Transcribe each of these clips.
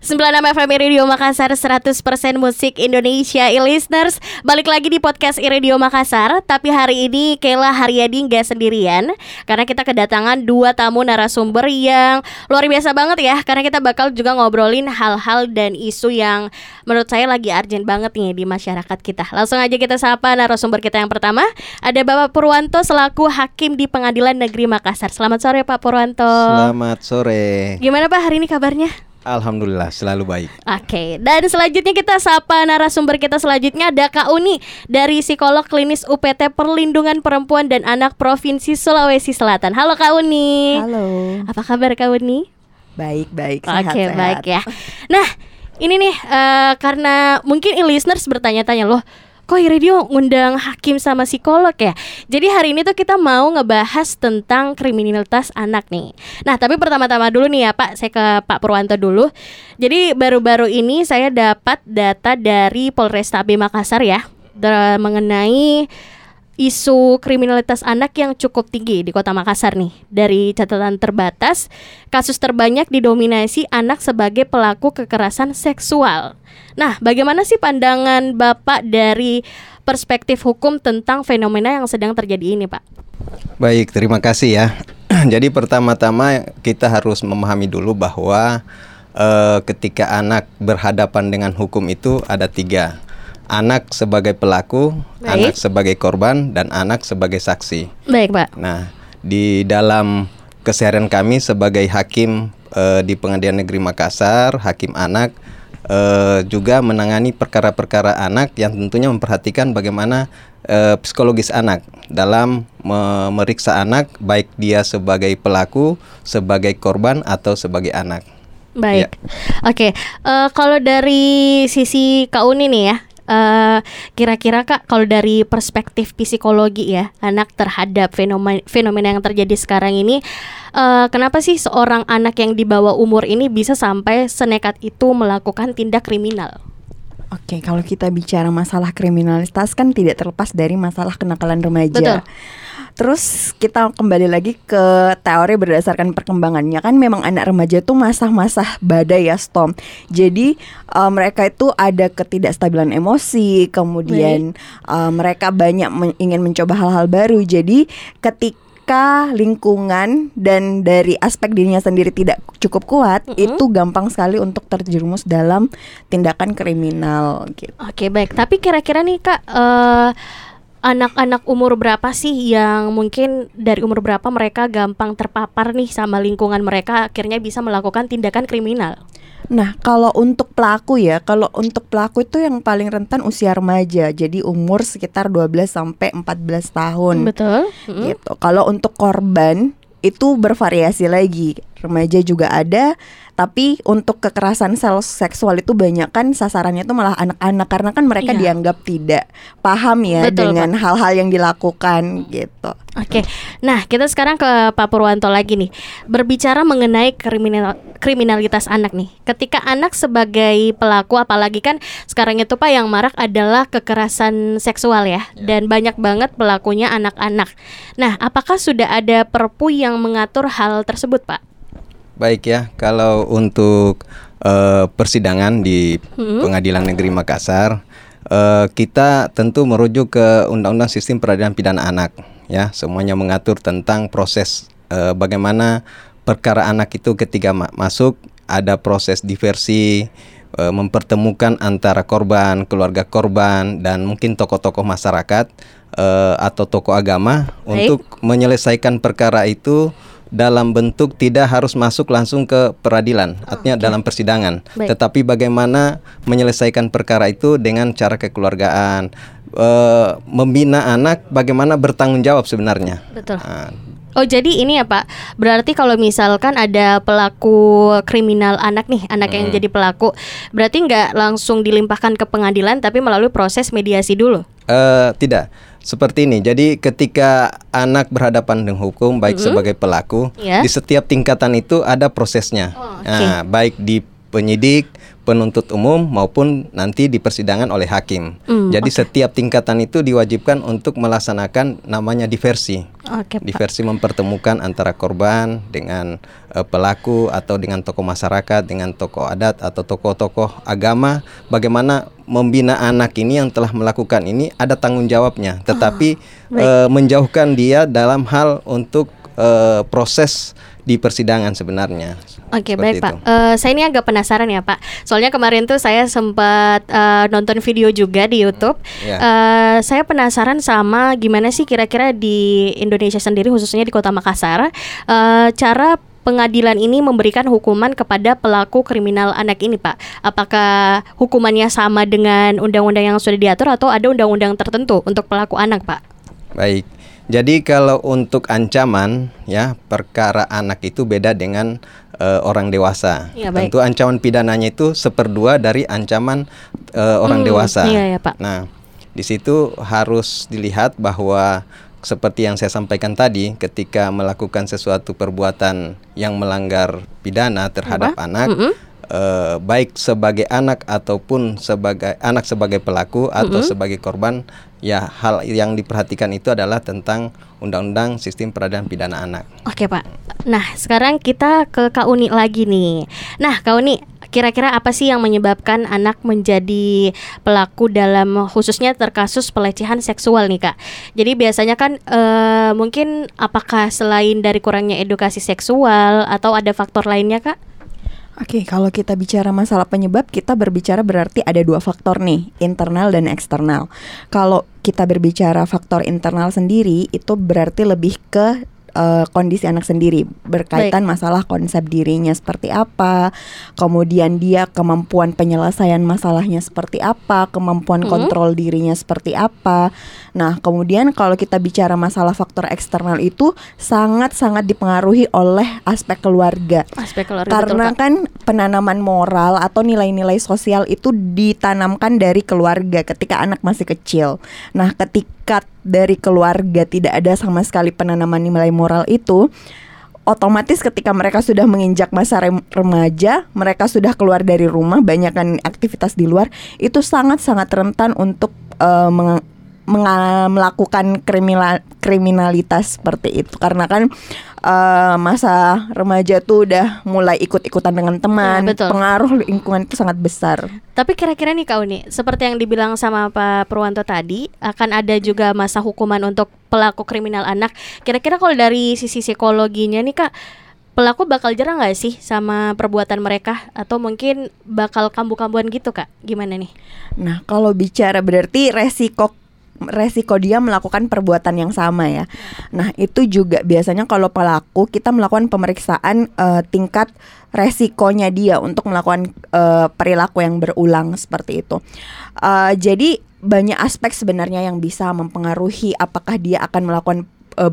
96 FM Radio Makassar 100% musik Indonesia. E-listeners Balik lagi di podcast Radio Makassar. Tapi hari ini Kayla Haryadi nggak sendirian Karena kita kedatangan dua tamu narasumber yang luar biasa banget ya. Karena kita bakal juga ngobrolin hal-hal dan isu yang menurut saya lagi urgent banget nih di masyarakat kita. Langsung aja kita sapa narasumber kita yang pertama. Ada Bapak Purwanto selaku Hakim di Pengadilan Negeri Makassar. Selamat sore Pak Purwanto. Selamat sore. Gimana Pak hari ini kabarnya? Alhamdulillah selalu baik. Oke, dan selanjutnya kita sapa narasumber kita selanjutnya ada Kak Uni dari psikolog klinis UPT Perlindungan Perempuan dan Anak Provinsi Sulawesi Selatan. Halo Kak Uni. Halo. Apa kabar Kak Uni? Baik, baik. Oke, okay, baik ya. Nah, ini nih uh, karena mungkin listeners bertanya-tanya loh kok radio ngundang hakim sama psikolog ya. Jadi hari ini tuh kita mau ngebahas tentang kriminalitas anak nih. Nah, tapi pertama-tama dulu nih ya Pak, saya ke Pak Purwanto dulu. Jadi baru-baru ini saya dapat data dari Polrestabes Makassar ya mengenai isu kriminalitas anak yang cukup tinggi di Kota Makassar nih. Dari catatan terbatas, kasus terbanyak didominasi anak sebagai pelaku kekerasan seksual. Nah, bagaimana sih pandangan Bapak dari perspektif hukum tentang fenomena yang sedang terjadi ini, Pak? Baik, terima kasih ya. Jadi pertama-tama kita harus memahami dulu bahwa uh, ketika anak berhadapan dengan hukum itu ada tiga anak sebagai pelaku, Baik. anak sebagai korban, dan anak sebagai saksi. Baik, Pak. Nah, di dalam keseharian kami sebagai hakim uh, di Pengadilan Negeri Makassar, hakim anak, uh, juga menangani perkara-perkara anak yang tentunya memperhatikan bagaimana uh, psikologis anak dalam memeriksa anak, baik dia sebagai pelaku, sebagai korban, atau sebagai anak. Baik, ya. oke. Okay. Uh, kalau dari sisi Kak Uni nih ya, eh, kira-kira kak kalau dari perspektif psikologi ya anak terhadap fenomena fenomena yang terjadi sekarang ini uh, kenapa sih seorang anak yang di bawah umur ini bisa sampai senekat itu melakukan tindak kriminal? Oke, kalau kita bicara masalah kriminalitas kan tidak terlepas dari masalah kenakalan remaja. Betul. Terus kita kembali lagi ke teori berdasarkan perkembangannya kan memang anak remaja itu masa-masa badai ya storm. Jadi uh, mereka itu ada ketidakstabilan emosi, kemudian uh, mereka banyak men ingin mencoba hal-hal baru. Jadi ketika lingkungan dan dari aspek dirinya sendiri tidak cukup kuat, mm -hmm. itu gampang sekali untuk terjerumus dalam tindakan kriminal gitu. Oke, baik. Tapi kira-kira nih Kak uh, anak-anak umur berapa sih yang mungkin dari umur berapa mereka gampang terpapar nih sama lingkungan mereka akhirnya bisa melakukan tindakan kriminal? Nah, kalau untuk pelaku ya, kalau untuk pelaku itu yang paling rentan usia remaja. Jadi umur sekitar 12 sampai 14 tahun. Betul. Gitu. Kalau untuk korban itu bervariasi lagi. Remaja juga ada, tapi untuk kekerasan sel seksual itu banyak kan sasarannya itu malah anak-anak karena kan mereka iya. dianggap tidak paham ya Betul, dengan hal-hal yang dilakukan gitu. Oke, nah kita sekarang ke Pak Purwanto lagi nih berbicara mengenai kriminal kriminalitas anak nih. Ketika anak sebagai pelaku, apalagi kan sekarang itu Pak yang marak adalah kekerasan seksual ya, ya. dan banyak banget pelakunya anak-anak. Nah, apakah sudah ada Perpu yang mengatur hal tersebut Pak? Baik ya, kalau untuk uh, persidangan di hmm. Pengadilan Negeri Makassar, uh, kita tentu merujuk ke Undang-Undang Sistem Peradilan Pidana Anak. Ya, semuanya mengatur tentang proses uh, bagaimana perkara anak itu ketika ma masuk ada proses diversi, uh, mempertemukan antara korban, keluarga korban, dan mungkin tokoh-tokoh masyarakat uh, atau tokoh agama Baik. untuk menyelesaikan perkara itu dalam bentuk tidak harus masuk langsung ke peradilan, oh, artinya okay. dalam persidangan. Baik. Tetapi bagaimana menyelesaikan perkara itu dengan cara kekeluargaan, e, membina anak, bagaimana bertanggung jawab sebenarnya. Betul. Nah, Oh jadi ini ya Pak, berarti kalau misalkan ada pelaku kriminal anak nih, anak hmm. yang jadi pelaku, berarti nggak langsung dilimpahkan ke pengadilan, tapi melalui proses mediasi dulu? Uh, tidak seperti ini. Jadi ketika anak berhadapan dengan hukum baik mm -hmm. sebagai pelaku, yeah. di setiap tingkatan itu ada prosesnya. Oh, okay. Nah, baik di penyidik, penuntut umum maupun nanti di persidangan oleh hakim. Hmm, Jadi oke. setiap tingkatan itu diwajibkan untuk melaksanakan namanya diversi. Oke, Pak. Diversi mempertemukan antara korban dengan eh, pelaku atau dengan tokoh masyarakat, dengan tokoh adat atau tokoh-tokoh agama. Bagaimana membina anak ini yang telah melakukan ini ada tanggung jawabnya, tetapi eh, menjauhkan dia dalam hal untuk eh, proses di persidangan sebenarnya. Oke Seperti baik itu. Pak. Eh, saya ini agak penasaran ya Pak. Soalnya kemarin tuh saya sempat eh, nonton video juga di YouTube. Ya. Eh, saya penasaran sama gimana sih kira-kira di Indonesia sendiri khususnya di Kota Makassar eh, cara pengadilan ini memberikan hukuman kepada pelaku kriminal anak ini Pak. Apakah hukumannya sama dengan undang-undang yang sudah diatur atau ada undang-undang tertentu untuk pelaku anak Pak? Baik. Jadi kalau untuk ancaman ya perkara anak itu beda dengan eh, orang dewasa. Iya, baik. Tentu ancaman pidananya itu seperdua dari ancaman eh, orang Hmm, dewasa. iya, ya, Pak. Nah, di situ harus dilihat bahwa seperti yang saya sampaikan tadi, ketika melakukan sesuatu perbuatan yang melanggar pidana terhadap Apa? anak, Mm-mm. Eh, baik sebagai anak ataupun sebagai anak sebagai pelaku atau sebagai korban, ya hal yang diperhatikan itu adalah tentang undang-undang sistem peradilan pidana anak. Oke Pak. Nah sekarang kita ke Kak Uni lagi nih. Nah Kak Uni, kira-kira apa sih yang menyebabkan anak menjadi pelaku dalam khususnya terkasus pelecehan seksual nih Kak? Jadi biasanya kan eh, mungkin apakah selain dari kurangnya edukasi seksual atau ada faktor lainnya Kak? Oke, kalau kita bicara masalah penyebab, kita berbicara berarti ada dua faktor nih, internal dan eksternal. Kalau kita berbicara faktor internal sendiri, itu berarti lebih ke eh, kondisi anak sendiri berkaitan masalah konsep dirinya seperti apa, kemudian dia kemampuan penyelesaian masalahnya seperti apa, kemampuan Mhm. kontrol dirinya seperti apa. Nah, kemudian kalau kita bicara masalah faktor eksternal itu sangat-sangat dipengaruhi oleh aspek keluarga. Aspek keluarga Karena betul, kan penanaman moral atau nilai-nilai sosial itu ditanamkan dari keluarga ketika anak masih kecil. Nah, ketika dari keluarga tidak ada sama sekali penanaman nilai moral itu, otomatis ketika mereka sudah menginjak masa rem- remaja, mereka sudah keluar dari rumah, banyak kan aktivitas di luar, itu sangat-sangat rentan untuk eh, meng- melakukan kriminal kriminalitas seperti itu. Karena kan eh, masa remaja tuh udah mulai ikut-ikutan dengan teman, Ya, betul. pengaruh lingkungan itu sangat besar. Tapi kira-kira nih Kak Uni, seperti yang dibilang sama Pak Purwanto tadi, akan ada juga masa hukuman untuk pelaku kriminal anak. Kira-kira kalau dari sisi psikologinya nih Kak, pelaku bakal jerah nggak sih sama perbuatan mereka atau mungkin bakal kambuh-kambuhan gitu Kak? Gimana nih? Nah, kalau bicara berarti resiko resiko dia melakukan perbuatan yang sama ya. Nah, itu juga biasanya kalau pelaku kita melakukan pemeriksaan eh, tingkat resikonya dia untuk melakukan eh, perilaku yang berulang seperti itu. Eh, jadi banyak aspek sebenarnya yang bisa mempengaruhi apakah dia akan melakukan eh,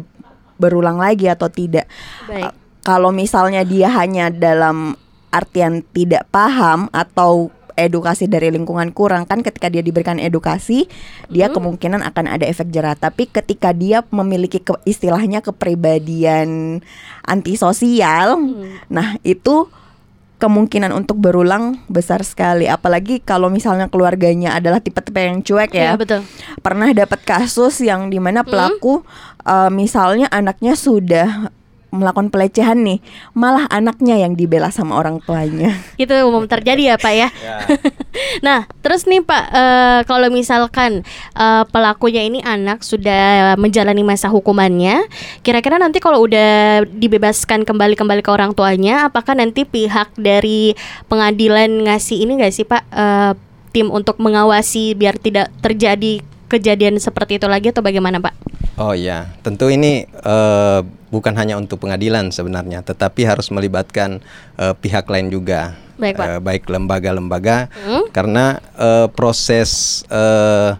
berulang lagi atau tidak. Baik. Uh, Kalau misalnya dia hanya dalam artian tidak paham atau edukasi dari lingkungan kurang kan ketika dia diberikan edukasi dia Mhm. kemungkinan akan ada efek jerah tapi ketika dia memiliki ke, istilahnya kepribadian antisosial Hmm. nah itu kemungkinan untuk berulang besar sekali apalagi kalau misalnya keluarganya adalah tipe-tipe yang cuek Iya ya betul. pernah dapat kasus yang di mana Hmm. pelaku eh, misalnya anaknya sudah melakukan pelecehan nih malah anaknya yang dibela sama orang tuanya Itu umum terjadi ya Pak ya. Nah, terus nih Pak, eh, kalau misalkan eh, pelakunya ini anak sudah menjalani masa hukumannya, kira-kira nanti kalau udah dibebaskan kembali kembali ke orang tuanya, apakah nanti pihak dari pengadilan ngasih ini nggak sih Pak eh, tim untuk mengawasi biar tidak terjadi kejadian seperti itu lagi atau bagaimana Pak? Oh ya, tentu ini eh, bukan hanya untuk pengadilan sebenarnya, tetapi harus melibatkan eh, pihak lain juga, Baik, Pak. Eh, baik lembaga-lembaga, Hmm? karena eh, proses eh,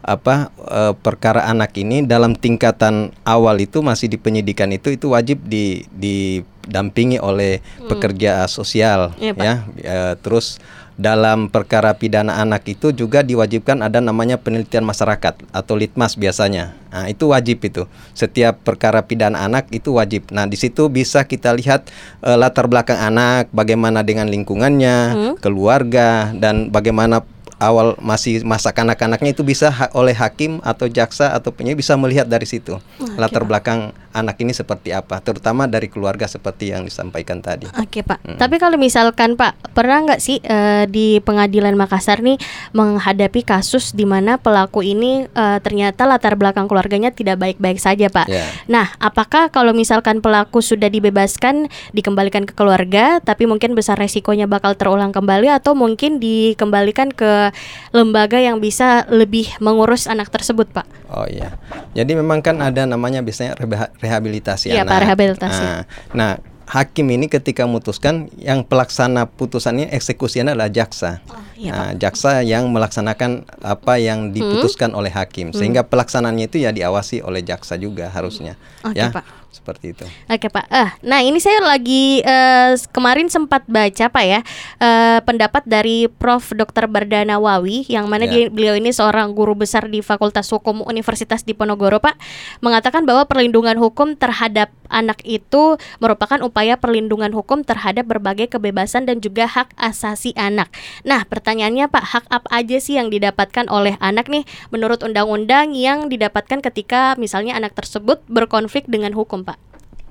apa eh, perkara anak ini dalam tingkatan awal itu masih di penyidikan itu itu wajib di, di didampingi oleh pekerja sosial Iya, Pak. ya. Eh, terus dalam perkara pidana anak itu juga diwajibkan ada namanya penelitian masyarakat atau litmas biasanya. Nah, itu wajib itu. Setiap perkara pidana anak itu wajib. Nah, di situ bisa kita lihat eh, latar belakang anak, bagaimana dengan lingkungannya, keluarga dan bagaimana awal masih masa kanak-kanaknya itu bisa ha- oleh hakim atau jaksa atau penyidik bisa melihat dari situ latar belakang anak ini seperti apa, terutama dari keluarga seperti yang disampaikan tadi. Oke Pak, tapi kalau misalkan Pak pernah nggak sih eh, di pengadilan Makassar nih menghadapi kasus di mana pelaku ini eh, ternyata latar belakang keluarganya tidak baik-baik saja Pak. Ya. Nah, apakah kalau misalkan pelaku sudah dibebaskan dikembalikan ke keluarga, tapi mungkin besar resikonya bakal terulang kembali atau mungkin dikembalikan ke lembaga yang bisa lebih mengurus anak tersebut Pak? Oh iya. Jadi memang kan ada namanya biasanya reha- rehabilitasi Iya, anak. Pak, rehabilitasi. Nah, nah, hakim ini ketika memutuskan yang pelaksana putusan ini eksekusinya adalah jaksa. iya, Nah, jaksa yang melaksanakan apa yang diputuskan oleh hakim. Sehingga pelaksananya itu ya diawasi oleh jaksa juga harusnya. Oke, ya. Pak. Seperti itu. Oke Pak. Eh, nah ini saya lagi eh, kemarin sempat baca Pak ya eh, pendapat dari Prof. Dr. Bardana Wawi yang mana Ya. dia, beliau ini seorang guru besar di Fakultas Hukum Universitas Diponegoro Pak mengatakan bahwa perlindungan hukum terhadap anak itu merupakan upaya perlindungan hukum terhadap berbagai kebebasan dan juga hak asasi anak. Nah pertanyaannya Pak hak apa aja sih yang didapatkan oleh anak nih menurut undang-undang yang didapatkan ketika misalnya anak tersebut berkonflik dengan hukum Pak?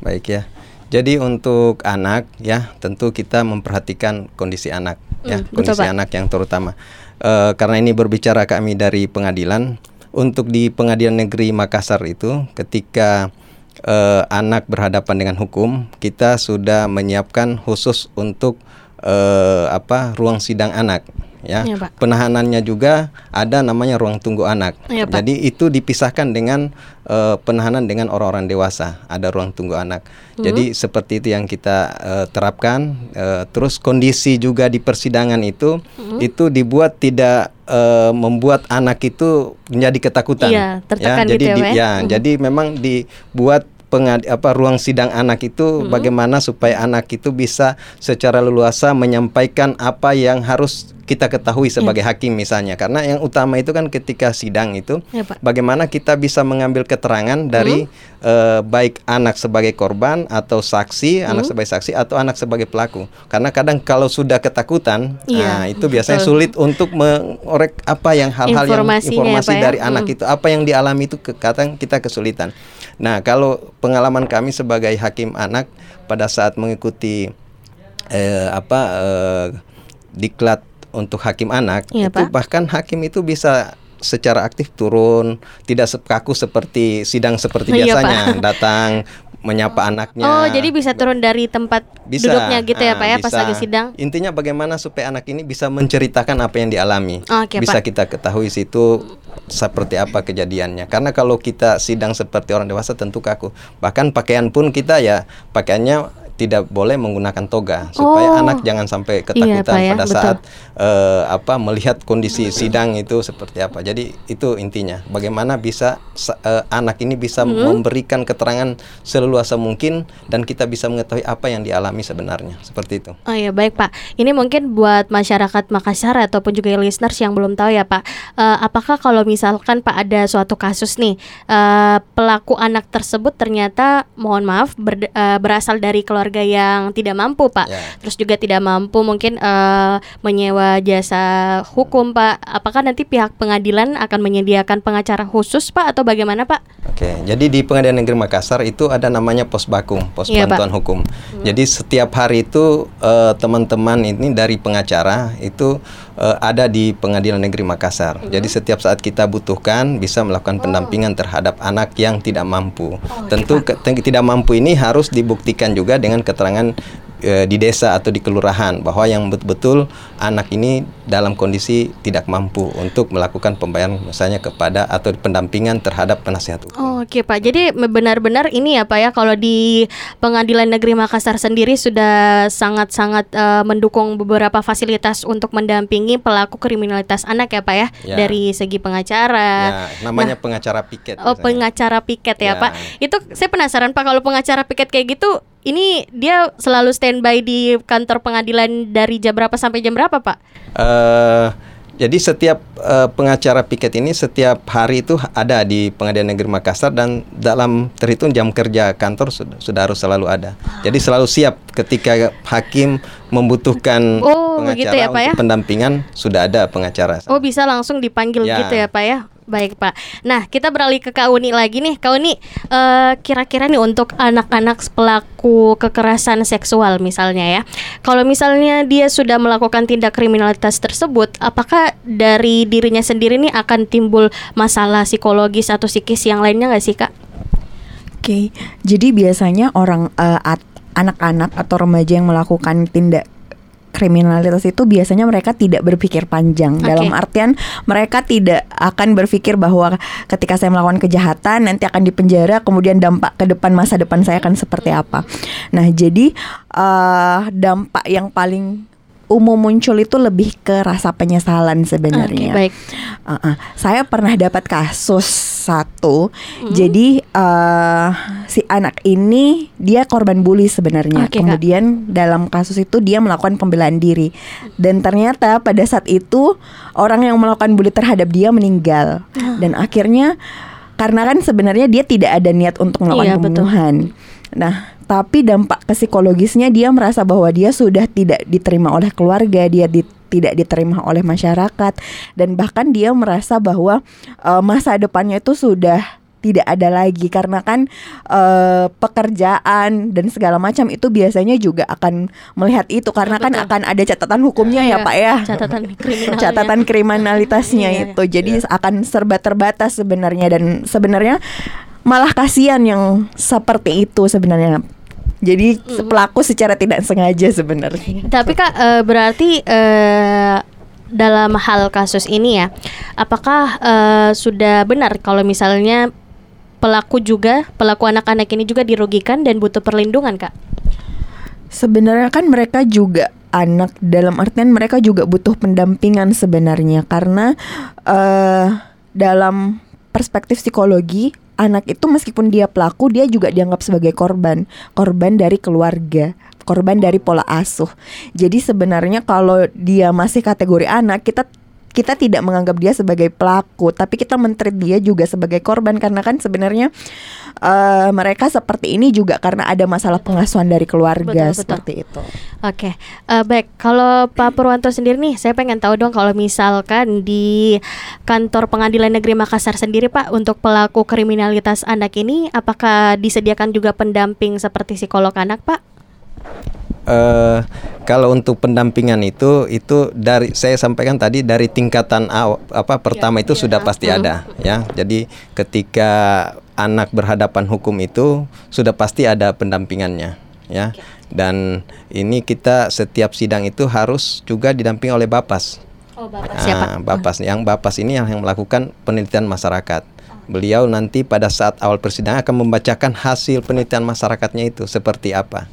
Baik ya. Jadi untuk anak ya tentu kita memperhatikan kondisi anak ya betul, kondisi Pak. anak yang terutama Eh, karena ini berbicara kami dari pengadilan untuk di pengadilan negeri Makassar itu ketika eh, anak berhadapan dengan hukum kita sudah menyiapkan khusus untuk eh, apa ruang sidang anak ya Pak. penahanannya juga ada namanya ruang tunggu anak Pak. jadi itu dipisahkan dengan eh, penahanan dengan orang-orang dewasa. Ada ruang tunggu anak. Hmm. Jadi seperti itu yang kita eh, terapkan. Eh, terus kondisi juga di persidangan itu Hmm. itu dibuat tidak eh, membuat anak itu menjadi ketakutan. Iya, tertekan jadi gitu ya, di- ya? ya, Mhm. jadi memang dibuat pengad apa ruang sidang anak itu Hmm. bagaimana supaya anak itu bisa secara leluasa menyampaikan apa yang harus kita ketahui sebagai hakim misalnya. Karena yang utama itu kan ketika sidang itu Ya, Pak. bagaimana kita bisa mengambil keterangan dari eh, baik anak sebagai korban atau saksi anak sebagai saksi atau anak sebagai pelaku. Karena kadang kalau sudah ketakutan Iya, nah itu biasanya betul. sulit untuk mengorek apa yang hal-hal yang ya, informasi ya? dari anak itu. Apa yang dialami itu kadang kita kesulitan. Nah kalau pengalaman kami sebagai hakim anak pada saat mengikuti eh, apa eh, diklat untuk hakim anak Iya, itu Pak. bahkan hakim itu bisa secara aktif turun tidak kaku seperti sidang seperti Iya, biasanya Pak. datang menyapa anaknya Oh, jadi bisa turun dari tempat bisa duduknya gitu ya, ah, Pak ya pas bisa. lagi sidang. intinya bagaimana supaya anak ini bisa menceritakan apa yang dialami Oke, bisa Pak. kita ketahui situ seperti apa kejadiannya karena kalau kita sidang seperti orang dewasa tentu kaku bahkan pakaian pun kita ya pakaiannya tidak boleh menggunakan toga supaya Oh. anak jangan sampai Iya, ketakutan Pak ya, pada betul. saat eh, apa melihat kondisi sidang itu seperti apa jadi itu intinya bagaimana bisa sa- eh, anak ini bisa Hmm. memberikan keterangan seleluasa mungkin dan kita bisa mengetahui apa yang dialami sebenarnya seperti itu Oh iya baik Pak. Ini mungkin buat masyarakat Makassar ataupun juga listeners yang belum tahu ya Pak. Eh, apakah kalau misalkan Pak ada suatu kasus nih eh, pelaku anak tersebut ternyata mohon maaf ber- eh, berasal dari keluarga yang tidak mampu Pak. Ya. Terus juga tidak mampu mungkin eh, menyewa jasa hukum Pak. Apakah nanti pihak pengadilan akan menyediakan pengacara khusus Pak atau bagaimana Pak? Oke, jadi di Pengadilan Negeri Makassar itu ada namanya pos bakum, pos Iya, bantuan hukum. Jadi setiap hari itu eh, teman-teman ini dari pengacara itu eh, ada di Pengadilan Negeri Makassar. Jadi setiap saat kita butuhkan bisa melakukan pendampingan terhadap anak yang tidak mampu. Tentu ke- tidak mampu ini harus dibuktikan juga dengan keterangan eh, di desa atau di kelurahan bahwa yang betul-betul anak ini dalam kondisi tidak mampu untuk melakukan pembayaran misalnya kepada atau pendampingan terhadap penasihat hukum. Oh, Oke Pak, jadi benar-benar ini ya Pak ya kalau di Pengadilan Negeri Makassar sendiri sudah sangat-sangat eh, mendukung beberapa fasilitas untuk mendampingi pelaku kriminalitas anak ya Pak ya, Ya. dari segi pengacara. Ya, namanya pengacara piket. Oh biasanya. pengacara piket ya, Ya. Pak. Itu saya penasaran Pak kalau pengacara piket kayak gitu ini dia selalu standby di kantor pengadilan dari jam berapa sampai jam berapa, Pak? Uh, jadi setiap uh, pengacara piket ini setiap hari itu ada di Pengadilan Negeri Makassar dan dalam terhitung jam kerja kantor sudah, sudah harus selalu ada. Jadi selalu siap ketika hakim membutuhkan oh, pengacara gitu ya, Pak, untuk ya? pendampingan sudah ada pengacara. Oh bisa langsung dipanggil Ya. gitu ya Pak ya? Baik Pak. Nah kita beralih ke Kak Uni lagi nih. Kak Uni eh, kira-kira nih untuk anak-anak pelaku kekerasan seksual misalnya ya. Kalau misalnya dia sudah melakukan tindak kriminalitas tersebut, apakah dari dirinya sendiri nih akan timbul masalah psikologis atau psikis yang lainnya nggak sih Kak? Oke, jadi biasanya orang eh, at- anak-anak atau remaja yang melakukan tindak kriminalitas itu biasanya mereka tidak berpikir panjang Oke. dalam artian mereka tidak akan berpikir bahwa ketika saya melakukan kejahatan nanti akan dipenjara kemudian dampak ke depan masa depan saya akan seperti apa. Nah, jadi eh, dampak yang paling umum muncul itu lebih ke rasa penyesalan sebenarnya. baik. Uh-uh. Saya pernah dapat kasus satu. Jadi uh, si anak ini dia korban bully sebenarnya. Oke, Kak. Kemudian dalam kasus itu dia melakukan pembelaan diri. Dan ternyata pada saat itu orang yang melakukan bully terhadap dia meninggal. Dan akhirnya karena kan sebenarnya dia tidak ada niat untuk melakukan Iya, betul. Nah, tapi dampak ke psikologisnya dia merasa bahwa dia sudah tidak diterima oleh keluarga, dia di- tidak diterima oleh masyarakat dan bahkan dia merasa bahwa eh, masa depannya itu sudah tidak ada lagi karena kan eh, pekerjaan dan segala macam itu biasanya juga akan melihat itu karena kan betul. akan ada catatan hukumnya ya Iya, Pak ya Catatan kriminal. catatan kriminalitasnya Iya, iya. itu jadi akan serba terbatas sebenarnya dan sebenarnya malah kasihan yang seperti itu sebenarnya. Jadi pelaku secara tidak sengaja sebenarnya. Tapi kak eh, berarti eh, dalam hal kasus ini ya, apakah eh, sudah benar kalau misalnya pelaku juga pelaku anak-anak ini juga dirugikan dan butuh perlindungan kak? Sebenarnya kan mereka juga anak dalam artian mereka juga butuh pendampingan sebenarnya. Karena eh dalam perspektif psikologi anak itu meskipun dia pelaku dia juga dianggap sebagai korban, korban dari keluarga, korban dari pola asuh. Jadi sebenarnya kalau dia masih kategori anak kita kita tidak menganggap dia sebagai pelaku, tapi kita mentreat dia juga sebagai korban karena kan sebenarnya eh, mereka seperti ini juga karena ada masalah pengasuhan dari keluarga Betul, betul. seperti itu. Oke, eh, baik. Kalau Pak Purwanto sendiri nih, saya pengen tahu dong kalau misalkan di kantor Pengadilan Negeri Makassar sendiri Pak untuk pelaku kriminalitas anak ini, apakah disediakan juga pendamping seperti psikolog anak Pak? Eh, kalau untuk pendampingan itu itu dari saya sampaikan tadi dari tingkatan aw, apa pertama itu sudah pasti ada ya. Jadi ketika anak berhadapan hukum itu sudah pasti ada pendampingannya ya. Dan ini kita setiap sidang itu harus juga didampingi oleh Bapas. Oh, Bapak Ah, Bapas yang Bapas ini yang, yang melakukan penelitian masyarakat. Beliau nanti pada saat awal persidangan akan membacakan hasil penelitian masyarakatnya itu seperti apa.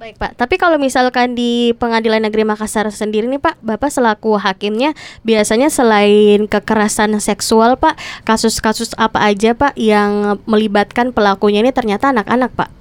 Baik Pak, tapi kalau misalkan di Pengadilan Negeri Makassar sendiri nih Pak, Bapak selaku hakimnya biasanya selain kekerasan seksual Pak, kasus-kasus apa aja Pak yang melibatkan pelakunya ini ternyata anak-anak Pak?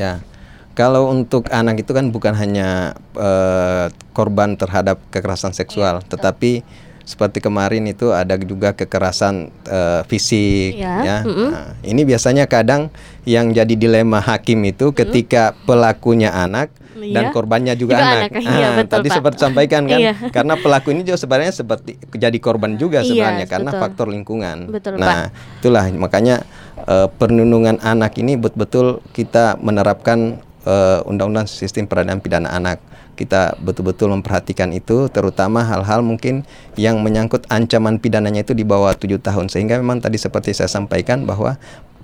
Ya, kalau untuk anak itu kan bukan hanya eh, korban terhadap kekerasan seksual, tetapi seperti kemarin itu ada juga kekerasan eh, fisik, Iya, ya. mm-mm. Nah, ini biasanya kadang yang jadi dilema hakim itu ketika pelakunya anak dan Iya. korbannya juga, Juga anak. anak, iya, Ah, betul, tadi Pak. seperti sampaikan kan, Iya. karena pelaku ini juga sebenarnya seperti jadi korban juga Iya, sebenarnya karena betul. faktor lingkungan. Betul, nah, itulah makanya eh, perlindungan anak ini betul-betul kita menerapkan eh, undang-undang sistem peradilan pidana anak. Kita betul-betul memperhatikan itu, terutama hal-hal mungkin yang menyangkut ancaman pidananya itu di bawah tujuh tahun. Sehingga memang tadi seperti saya sampaikan bahwa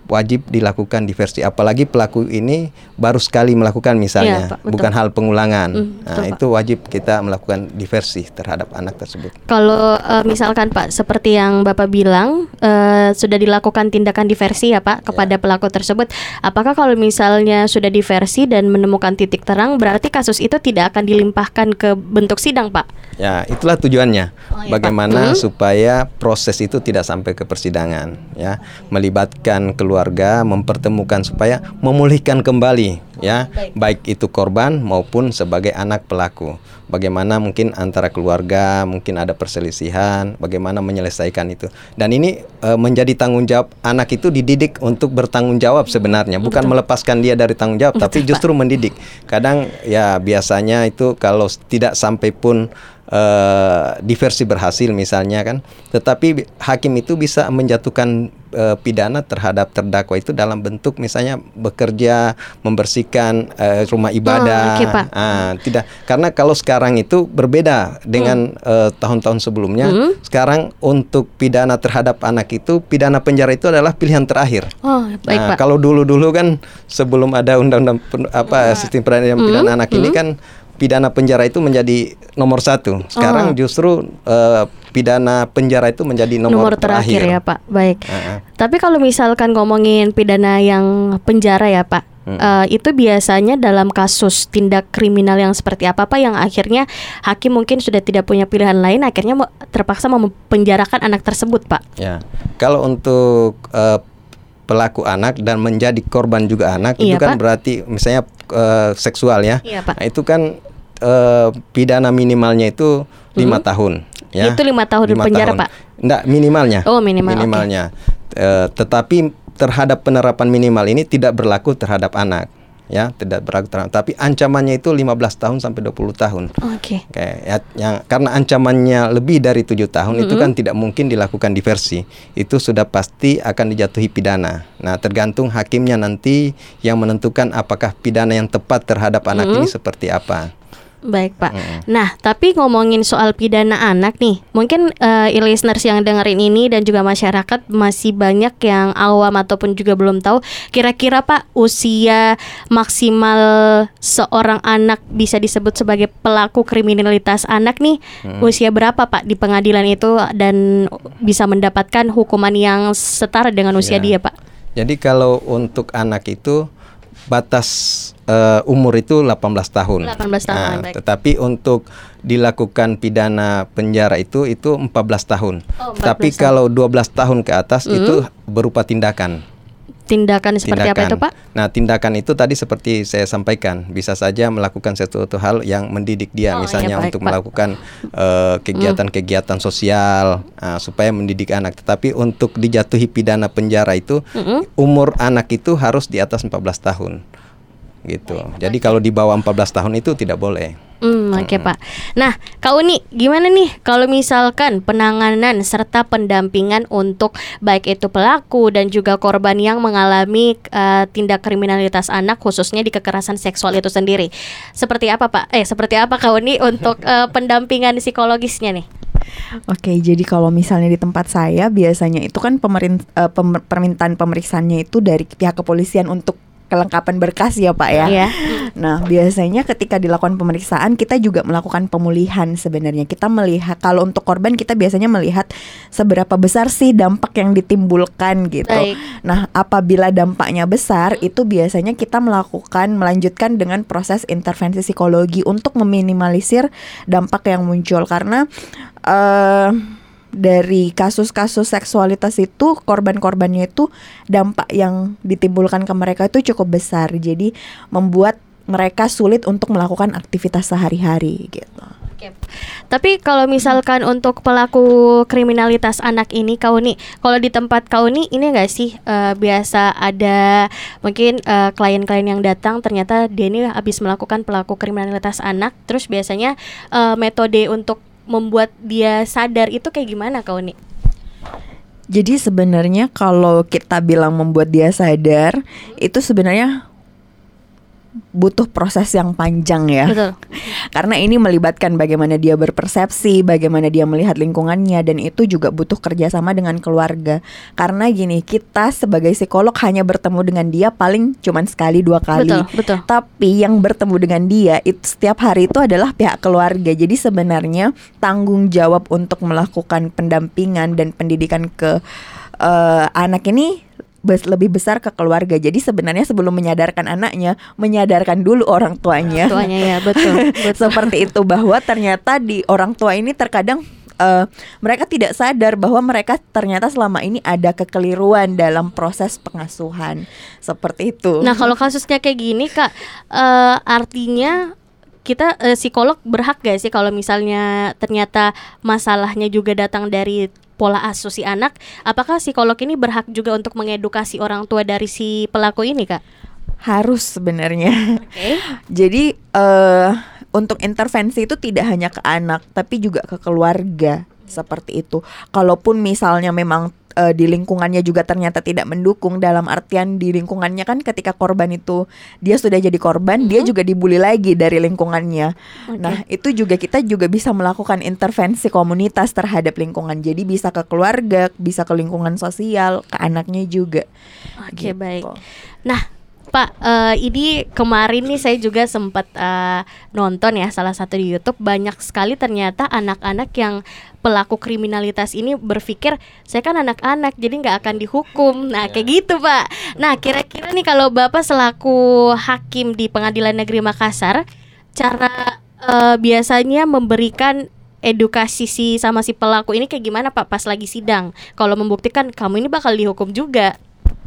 wajib dilakukan diversi. Apalagi pelaku ini baru sekali melakukan misalnya, Iya, Pak, betul. bukan hal pengulangan. Mm, nah, Pak. itu wajib kita melakukan diversi terhadap anak tersebut. Kalau eh, misalkan Pak, seperti yang Bapak bilang eh, sudah dilakukan tindakan diversi ya Pak kepada pelaku tersebut. Apakah kalau misalnya sudah diversi dan menemukan titik terang, berarti kasus itu tidak akan dilimpahkan ke bentuk sidang Pak? Ya, itulah tujuannya. Oh, iya, Bagaimana Pak. Hmm. supaya proses itu tidak sampai ke persidangan, ya, melibatkan keluarga keluarga mempertemukan supaya memulihkan kembali ya. Baik. Itu korban maupun sebagai anak pelaku. Bagaimana mungkin antara keluarga mungkin ada perselisihan bagaimana menyelesaikan itu. Dan ini e, menjadi tanggung jawab anak itu dididik untuk bertanggung jawab sebenarnya. Bukan Betul. melepaskan dia dari tanggung jawab Betul, tapi justru Pak. mendidik. Kadang ya biasanya itu kalau tidak sampai pun uh, diversi berhasil misalnya kan tetapi hakim itu bisa menjatuhkan uh, pidana terhadap terdakwa itu dalam bentuk misalnya bekerja membersihkan uh, rumah ibadah oh, okay, Pak. Uh, tidak karena kalau sekarang itu berbeda dengan hmm. tahun-tahun sebelumnya hmm. sekarang untuk pidana terhadap anak itu pidana penjara itu adalah pilihan terakhir oh, baik, nah, Pak. kalau dulu-dulu kan sebelum ada undang-undang apa sistem peradilan pidana hmm. anak hmm. ini kan pidana penjara itu menjadi nomor satu. Sekarang oh. justru uh, pidana penjara itu menjadi nomor, nomor terakhir, terakhir ya Pak. Baik. Uh -huh. Tapi kalau misalkan ngomongin pidana yang penjara ya Pak, hmm. uh, itu biasanya dalam kasus tindak kriminal yang seperti apa Pak yang akhirnya hakim mungkin sudah tidak punya pilihan lain, akhirnya terpaksa mempenjarakan anak tersebut Pak. Ya, kalau untuk uh, pelaku anak dan menjadi korban juga anak iya, itu kan Pak? berarti misalnya uh, seksual ya. Iya, Pak. Nah, itu kan uh, pidana minimalnya itu lima hmm. tahun. Ya. Itu lima tahun lima penjara tahun. pak? Enggak minimalnya. Oh minimal. Minimalnya. Okay. Uh, eh, tetapi terhadap penerapan minimal ini tidak berlaku terhadap anak ya tidak berlaku terhadap tapi ancamannya itu 15 tahun sampai 20 tahun. Oke. Okay. Oke, ya, yang karena ancamannya lebih dari tujuh tahun mm -hmm. itu kan tidak mungkin dilakukan diversi. Itu sudah pasti akan dijatuhi pidana. Nah, tergantung hakimnya nanti yang menentukan apakah pidana yang tepat terhadap anak mm -hmm. ini seperti apa. Baik Pak. Hmm. Nah, tapi ngomongin soal pidana anak nih, mungkin uh, listeners yang dengerin ini dan juga masyarakat masih banyak yang awam ataupun juga belum tahu. Kira-kira Pak usia maksimal seorang anak bisa disebut sebagai pelaku kriminalitas anak nih, hmm. usia berapa Pak di pengadilan itu dan bisa mendapatkan hukuman yang setara dengan usia ya. dia Pak? Jadi kalau untuk anak itu batas uh, umur itu 18 tahun. 18 tahun. Nah, tetapi untuk dilakukan pidana penjara itu itu 14 tahun. Oh, 14 Tapi tahun. kalau 12 tahun ke atas mm. itu berupa tindakan. Tindakan seperti tindakan. apa itu, Pak? Nah, tindakan itu tadi seperti saya sampaikan, bisa saja melakukan sesuatu hal yang mendidik dia, oh, misalnya ya, baik, untuk Pak. melakukan uh, kegiatan-kegiatan sosial uh, supaya mendidik anak. Tetapi untuk dijatuhi pidana penjara itu mm -hmm. umur anak itu harus di atas 14 tahun. Gitu. Jadi kalau di bawah 14 tahun itu tidak boleh. Hmm, oke okay, Pak. Nah, Kak Uni, gimana nih kalau misalkan penanganan serta pendampingan untuk baik itu pelaku dan juga korban yang mengalami uh, tindak kriminalitas anak khususnya di kekerasan seksual itu sendiri. Seperti apa Pak? Eh, seperti apa Kak Uni untuk uh, pendampingan psikologisnya nih? Oke, jadi kalau misalnya di tempat saya biasanya itu kan pemerintah uh, pem permintaan pemeriksaannya itu dari pihak kepolisian untuk kelengkapan berkas ya Pak ya. Yeah. Nah biasanya ketika dilakukan pemeriksaan kita juga melakukan pemulihan sebenarnya. Kita melihat kalau untuk korban kita biasanya melihat seberapa besar sih dampak yang ditimbulkan gitu. Baik. Nah apabila dampaknya besar itu biasanya kita melakukan melanjutkan dengan proses intervensi psikologi untuk meminimalisir dampak yang muncul karena uh, dari kasus-kasus seksualitas itu korban-korbannya itu dampak yang ditimbulkan ke mereka itu cukup besar. Jadi membuat mereka sulit untuk melakukan aktivitas sehari-hari gitu. Tapi kalau misalkan untuk pelaku kriminalitas anak ini kau nih, kalau di tempat kau nih ini enggak sih uh, biasa ada mungkin eh, klien-klien yang datang ternyata dia ini habis melakukan pelaku kriminalitas anak, terus biasanya uh, metode untuk membuat dia sadar itu kayak gimana kau nih? Jadi sebenarnya kalau kita bilang membuat dia sadar hmm. itu sebenarnya butuh proses yang panjang ya. Betul. Karena ini melibatkan bagaimana dia berpersepsi, bagaimana dia melihat lingkungannya dan itu juga butuh kerjasama dengan keluarga. Karena gini, kita sebagai psikolog hanya bertemu dengan dia paling cuman sekali dua kali. Betul, betul. Tapi yang bertemu dengan dia itu setiap hari itu adalah pihak keluarga. Jadi sebenarnya tanggung jawab untuk melakukan pendampingan dan pendidikan ke uh, anak ini lebih besar ke keluarga. Jadi sebenarnya sebelum menyadarkan anaknya, menyadarkan dulu orang tuanya. Orang tuanya ya, betul. betul. Seperti itu bahwa ternyata di orang tua ini terkadang uh, mereka tidak sadar bahwa mereka ternyata selama ini ada kekeliruan dalam proses pengasuhan seperti itu. Nah kalau kasusnya kayak gini kak, uh, artinya kita uh, psikolog berhak gak sih kalau misalnya ternyata masalahnya juga datang dari pola asuh si anak, apakah psikolog ini berhak juga untuk mengedukasi orang tua dari si pelaku ini kak? Harus sebenarnya. Okay. Jadi uh, untuk intervensi itu tidak hanya ke anak tapi juga ke keluarga seperti itu. Kalaupun misalnya memang uh, di lingkungannya juga ternyata tidak mendukung dalam artian di lingkungannya kan ketika korban itu dia sudah jadi korban, mm-hmm. dia juga dibully lagi dari lingkungannya. Okay. Nah, itu juga kita juga bisa melakukan intervensi komunitas terhadap lingkungan. Jadi bisa ke keluarga, bisa ke lingkungan sosial, ke anaknya juga. Oke, okay, gitu. baik. Nah, Pak, uh, ini kemarin nih saya juga sempat uh, nonton ya salah satu di YouTube banyak sekali ternyata anak-anak yang pelaku kriminalitas ini berpikir saya kan anak-anak jadi nggak akan dihukum. Nah kayak gitu Pak. Nah kira-kira nih kalau Bapak selaku hakim di Pengadilan Negeri Makassar, cara uh, biasanya memberikan edukasi si sama si pelaku ini kayak gimana Pak pas lagi sidang? Kalau membuktikan kamu ini bakal dihukum juga.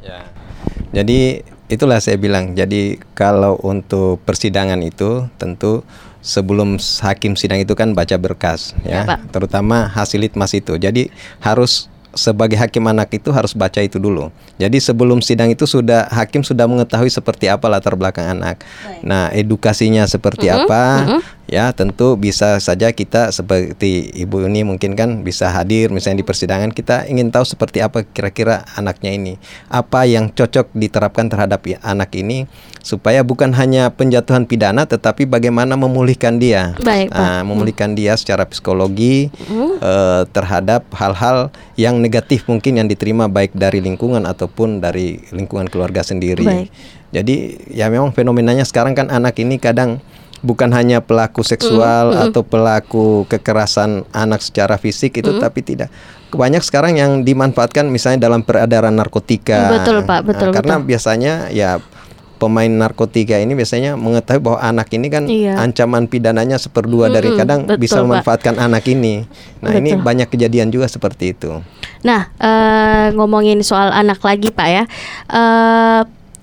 Ya. Jadi itulah saya bilang. Jadi kalau untuk persidangan itu tentu sebelum hakim sidang itu kan baca berkas ya, ya terutama hasil litmas itu. Jadi harus sebagai hakim anak itu harus baca itu dulu. Jadi sebelum sidang itu sudah hakim sudah mengetahui seperti apa latar belakang anak. Baik. Nah, edukasinya seperti uh -huh, apa? Uh -huh. Ya, tentu bisa saja kita seperti ibu ini mungkin kan bisa hadir misalnya di persidangan kita ingin tahu seperti apa kira-kira anaknya ini. Apa yang cocok diterapkan terhadap anak ini supaya bukan hanya penjatuhan pidana tetapi bagaimana memulihkan dia. Baik, nah, memulihkan dia secara psikologi uh -huh. eh, terhadap hal-hal yang negatif mungkin yang diterima baik dari lingkungan ataupun dari lingkungan keluarga sendiri. Baik. Jadi ya memang fenomenanya sekarang kan anak ini kadang bukan hanya pelaku seksual mm, mm. atau pelaku kekerasan anak secara fisik itu mm. tapi tidak banyak sekarang yang dimanfaatkan misalnya dalam peredaran narkotika. Betul Pak, betul. Nah, karena biasanya ya pemain narkotika ini biasanya mengetahui bahwa anak ini kan iya. ancaman pidananya seperdua hmm, dari kadang betul, bisa memanfaatkan Pak. anak ini. Nah betul. ini banyak kejadian juga seperti itu. Nah uh, ngomongin soal anak lagi Pak ya. Uh,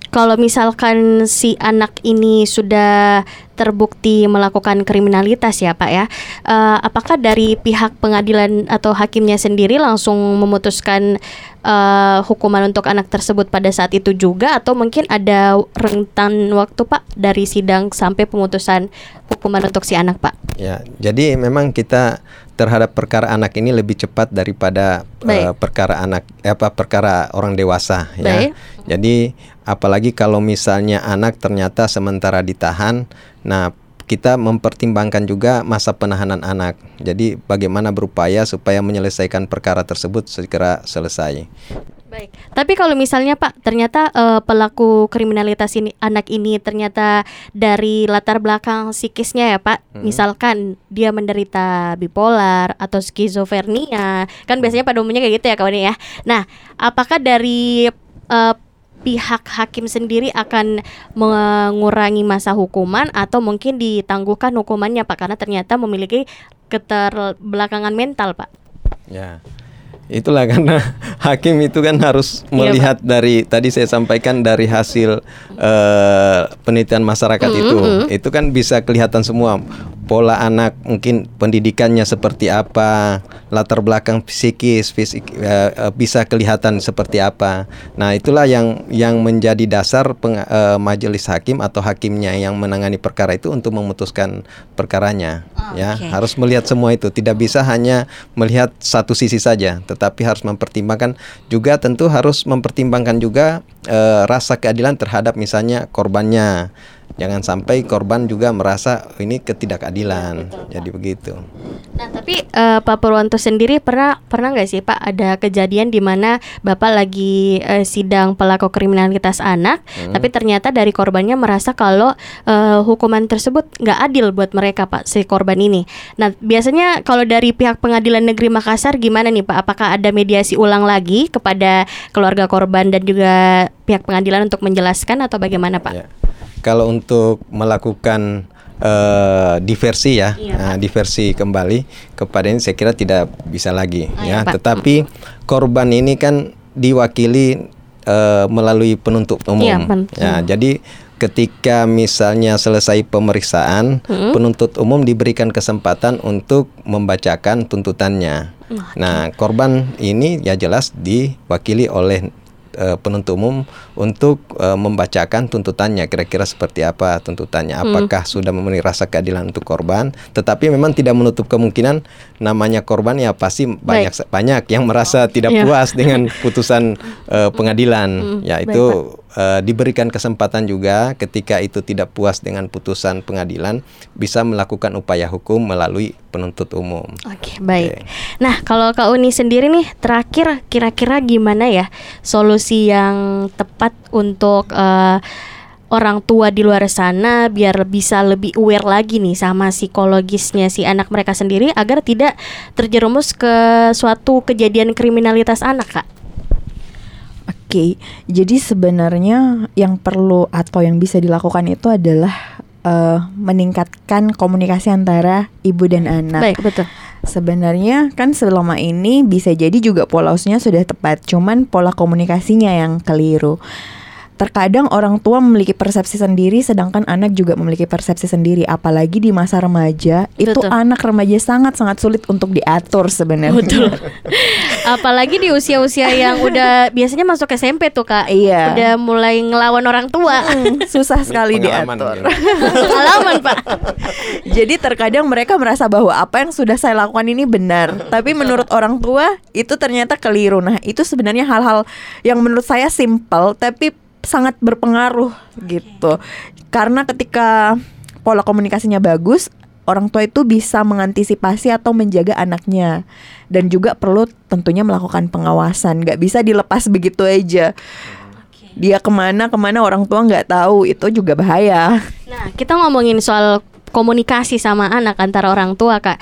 kalau misalkan si anak ini sudah terbukti melakukan kriminalitas ya Pak ya. Uh, apakah dari pihak pengadilan atau hakimnya sendiri langsung memutuskan uh, hukuman untuk anak tersebut pada saat itu juga atau mungkin ada rentan waktu Pak dari sidang sampai pemutusan hukuman untuk si anak Pak? Ya, jadi memang kita terhadap perkara anak ini lebih cepat daripada uh, perkara anak eh, apa perkara orang dewasa ya. Baik. Jadi apalagi kalau misalnya anak ternyata sementara ditahan, nah kita mempertimbangkan juga masa penahanan anak. Jadi bagaimana berupaya supaya menyelesaikan perkara tersebut segera selesai. Baik, tapi kalau misalnya Pak, ternyata uh, pelaku kriminalitas ini anak ini ternyata dari latar belakang psikisnya ya Pak, hmm. misalkan dia menderita bipolar atau skizofrenia, kan biasanya pada umumnya kayak gitu ya kawan ya. Nah, apakah dari uh, pihak hakim sendiri akan mengurangi masa hukuman atau mungkin ditangguhkan hukumannya Pak karena ternyata memiliki keterbelakangan mental Pak? Ya. Itulah karena hakim itu kan harus iya, melihat iya, dari tadi saya sampaikan dari hasil uh, penelitian masyarakat mm -hmm. itu. Itu kan bisa kelihatan semua pola anak mungkin pendidikannya seperti apa, latar belakang psikis, fisik uh, bisa kelihatan seperti apa. Nah, itulah yang yang menjadi dasar peng, uh, majelis hakim atau hakimnya yang menangani perkara itu untuk memutuskan perkaranya. Oh, ya, okay. harus melihat semua itu, tidak bisa hanya melihat satu sisi saja, tetapi harus mempertimbangkan juga tentu harus mempertimbangkan juga uh, rasa keadilan terhadap misalnya korbannya jangan sampai korban juga merasa ini ketidakadilan ya, betul, jadi Pak. begitu. Nah tapi uh, Pak Purwanto sendiri pernah pernah nggak sih Pak ada kejadian di mana Bapak lagi uh, sidang pelaku kriminalitas anak, hmm. tapi ternyata dari korbannya merasa kalau uh, hukuman tersebut nggak adil buat mereka Pak si korban ini. Nah biasanya kalau dari pihak Pengadilan Negeri Makassar gimana nih Pak? Apakah ada mediasi ulang lagi kepada keluarga korban dan juga pihak pengadilan untuk menjelaskan atau bagaimana Pak? Ya kalau untuk melakukan uh, diversi ya, Iya, uh, diversi kembali kepada ini saya kira tidak bisa lagi Oh, ya. iya, Pak. Tetapi korban ini kan diwakili uh, melalui penuntut umum. Iya, ya, jadi ketika misalnya selesai pemeriksaan, Hmm. penuntut umum diberikan kesempatan untuk membacakan tuntutannya. Nah, korban ini ya jelas diwakili oleh eh, penuntut umum untuk eh, membacakan tuntutannya. Kira-kira seperti apa tuntutannya? Apakah sudah memenuhi rasa keadilan untuk korban? Tetapi memang tidak menutup kemungkinan namanya korban ya pasti banyak banyak yang merasa tidak Iya. puas dengan putusan eh, pengadilan. Ya baik, itu eh, diberikan kesempatan juga ketika itu tidak puas dengan putusan pengadilan bisa melakukan upaya hukum melalui penuntut umum Oke, baik. Oke. Nah, kalau Kak Uni sendiri nih, terakhir kira-kira gimana ya solusi yang tepat untuk eh, orang tua di luar sana biar bisa lebih aware lagi nih sama psikologisnya si anak mereka sendiri agar tidak terjerumus ke suatu kejadian kriminalitas anak, Kak. Oke, jadi sebenarnya yang perlu atau yang bisa dilakukan itu adalah eh, meningkatkan komunikasi antara ibu dan anak. Baik, betul. Sebenarnya kan selama ini bisa jadi juga pola asuhnya sudah tepat, cuman pola komunikasinya yang keliru. Terkadang orang tua memiliki persepsi sendiri sedangkan anak juga memiliki persepsi sendiri, apalagi di masa remaja. Itu Betul. anak remaja sangat-sangat sulit untuk diatur sebenarnya. Betul. Apalagi di usia-usia yang udah biasanya masuk SMP tuh, Kak. Iya. Udah mulai ngelawan orang tua. Hmm, Susah sekali diatur. mungkin. Pengalaman, Pak. Jadi terkadang mereka merasa bahwa apa yang sudah saya lakukan ini benar, tapi menurut orang tua itu ternyata keliru. Nah, itu sebenarnya hal-hal yang menurut saya simpel tapi sangat berpengaruh gitu. Karena ketika pola komunikasinya bagus, orang tua itu bisa mengantisipasi atau menjaga anaknya dan juga perlu tentunya melakukan pengawasan. Gak bisa dilepas begitu aja. Dia ke mana ke mana orang tua nggak tahu itu juga bahaya. Nah, kita ngomongin soal komunikasi sama anak antara orang tua, Kak.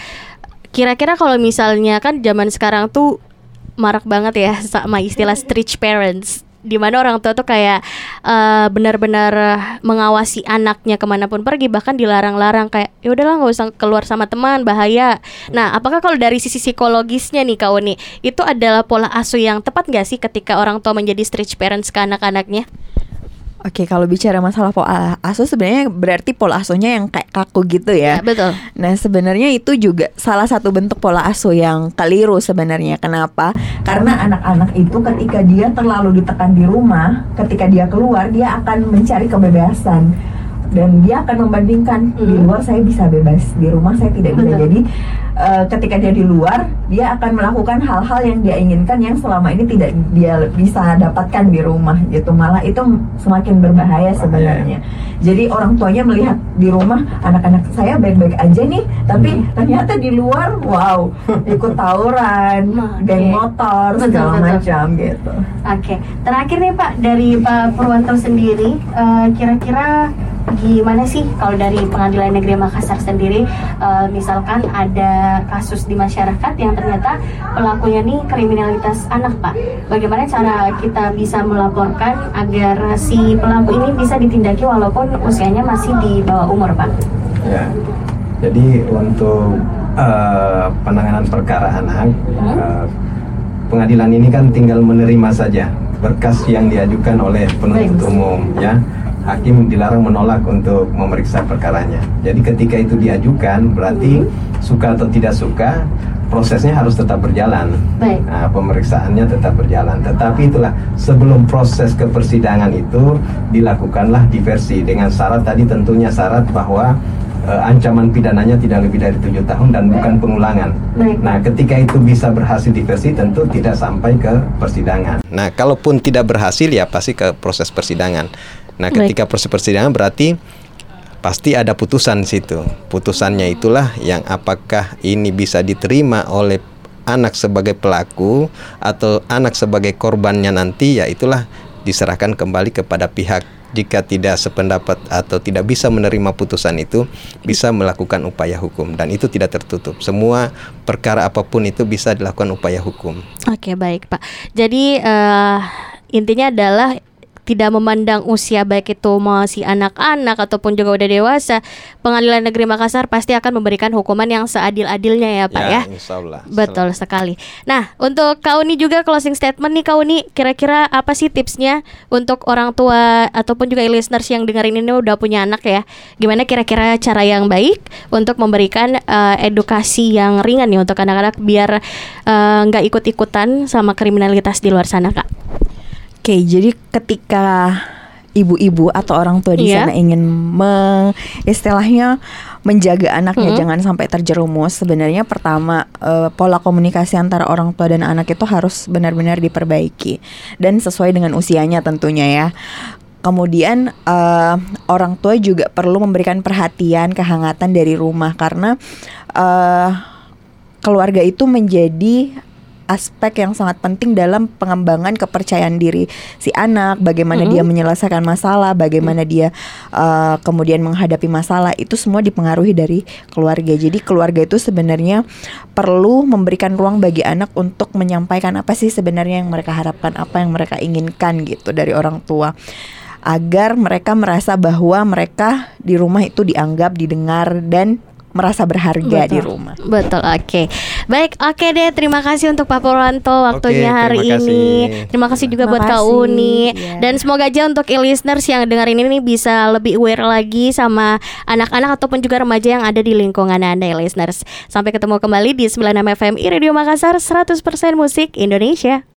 Kira-kira kalau misalnya kan zaman sekarang tuh marak banget ya sama istilah street parents di mana orang tua tuh kayak eh, benar-benar mengawasi anaknya ke mana pun pergi bahkan dilarang-larang kayak ya udahlah nggak usah keluar sama teman bahaya. Nah, apakah kalau dari sisi psikologisnya nih Kak Uni itu adalah pola asuh yang tepat nggak sih ketika orang tua menjadi street parents ke anak-anaknya? Oke, kalau bicara masalah pola asuh sebenarnya berarti pola asuhnya yang kayak kaku gitu ya. betul. Nah, sebenarnya itu juga salah satu bentuk pola asuh yang keliru sebenarnya. Kenapa? Karena anak-anak itu ketika dia terlalu ditekan di rumah, ketika dia keluar dia akan mencari kebebasan dan dia akan membandingkan di Hmm. luar saya bisa bebas, di rumah saya tidak bisa. Betul. Jadi eh, ketika dia di luar, dia akan melakukan hal-hal yang dia inginkan yang selama ini tidak dia bisa dapatkan di rumah gitu. Malah itu semakin berbahaya sebenarnya. Jadi orang tuanya melihat di rumah anak-anak saya baik-baik aja nih, tapi Hmm. ternyata di luar wow ikut tawuran, geng motor Betul, segala betul. macam gitu. Oke, terakhir nih Pak dari Pak Purwanto sendiri, eh, kira-kira gimana sih kalau dari Pengadilan Negeri Makassar sendiri, eh, misalkan ada kasus di masyarakat yang ternyata pelakunya nih kriminalitas anak Pak, bagaimana cara kita bisa melaporkan agar si pelaku ini bisa ditindaki walaupun usianya masih di bawah umur Pak? Ya. Jadi untuk eh, penanganan perkara anak, Hmm. eh, pengadilan ini kan tinggal menerima saja berkas yang diajukan oleh penuntut Baik. umum, ya. Hakim dilarang menolak untuk memeriksa perkaranya. Jadi ketika itu diajukan, berarti suka atau tidak suka, prosesnya harus tetap berjalan. Baik. Nah, pemeriksaannya tetap berjalan. Tetapi itulah sebelum proses ke persidangan itu dilakukanlah diversi dengan syarat tadi tentunya syarat bahwa eh, ancaman pidananya tidak lebih dari tujuh tahun dan bukan pengulangan. Baik. Nah, ketika itu bisa berhasil diversi tentu tidak sampai ke persidangan. Nah, kalaupun tidak berhasil ya pasti ke proses persidangan. Nah, ketika proses persidangan berarti pasti ada putusan situ. Putusannya itulah yang apakah ini bisa diterima oleh anak sebagai pelaku atau anak sebagai korbannya nanti ya itulah diserahkan kembali kepada pihak jika tidak sependapat atau tidak bisa menerima putusan itu bisa melakukan upaya hukum dan itu tidak tertutup. Semua perkara apa pun itu bisa dilakukan upaya hukum. Oke baik Pak. Jadi eh, intinya adalah tidak memandang usia baik itu masih anak-anak ataupun juga udah dewasa, Pengadilan Negeri Makassar pasti akan memberikan hukuman yang seadil-adilnya ya Pak ya. insya Allah. Betul sekali. Nah, untuk kau ini juga closing statement nih kau ini kira-kira apa sih tipsnya untuk orang tua ataupun juga listeners yang dengerin ini udah punya anak ya? Gimana kira-kira cara yang baik untuk memberikan uh, edukasi yang ringan nih untuk anak-anak biar eh, nggak uh, ikut-ikutan sama kriminalitas di luar sana, Kak? Oke, jadi ketika ibu-ibu atau orang tua di yeah. sana ingin me, istilahnya menjaga anaknya -hmm. jangan sampai terjerumus. Sebenarnya pertama uh, pola komunikasi antara orang tua dan anak itu harus benar-benar diperbaiki dan sesuai dengan usianya tentunya ya. Kemudian uh, orang tua juga perlu memberikan perhatian, kehangatan dari rumah karena uh, keluarga itu menjadi aspek yang sangat penting dalam pengembangan kepercayaan diri si anak, bagaimana mm -hmm. dia menyelesaikan masalah, bagaimana mm -hmm. dia uh, kemudian menghadapi masalah itu semua dipengaruhi dari keluarga. Jadi keluarga itu sebenarnya perlu memberikan ruang bagi anak untuk menyampaikan apa sih sebenarnya yang mereka harapkan, apa yang mereka inginkan gitu dari orang tua agar mereka merasa bahwa mereka di rumah itu dianggap, didengar dan merasa berharga Betul. di rumah. Betul, oke. Okay. Baik, oke okay deh. Terima kasih untuk Pak Purwanto waktunya okay, hari terima ini. Terima kasih juga terima buat Kak Uni. Yeah. Dan semoga aja untuk e-listeners yang dengerin ini bisa lebih aware lagi sama anak-anak ataupun juga remaja yang ada di lingkungan Anda e-listeners. Sampai ketemu kembali di 96 FM Radio Makassar 100% musik Indonesia.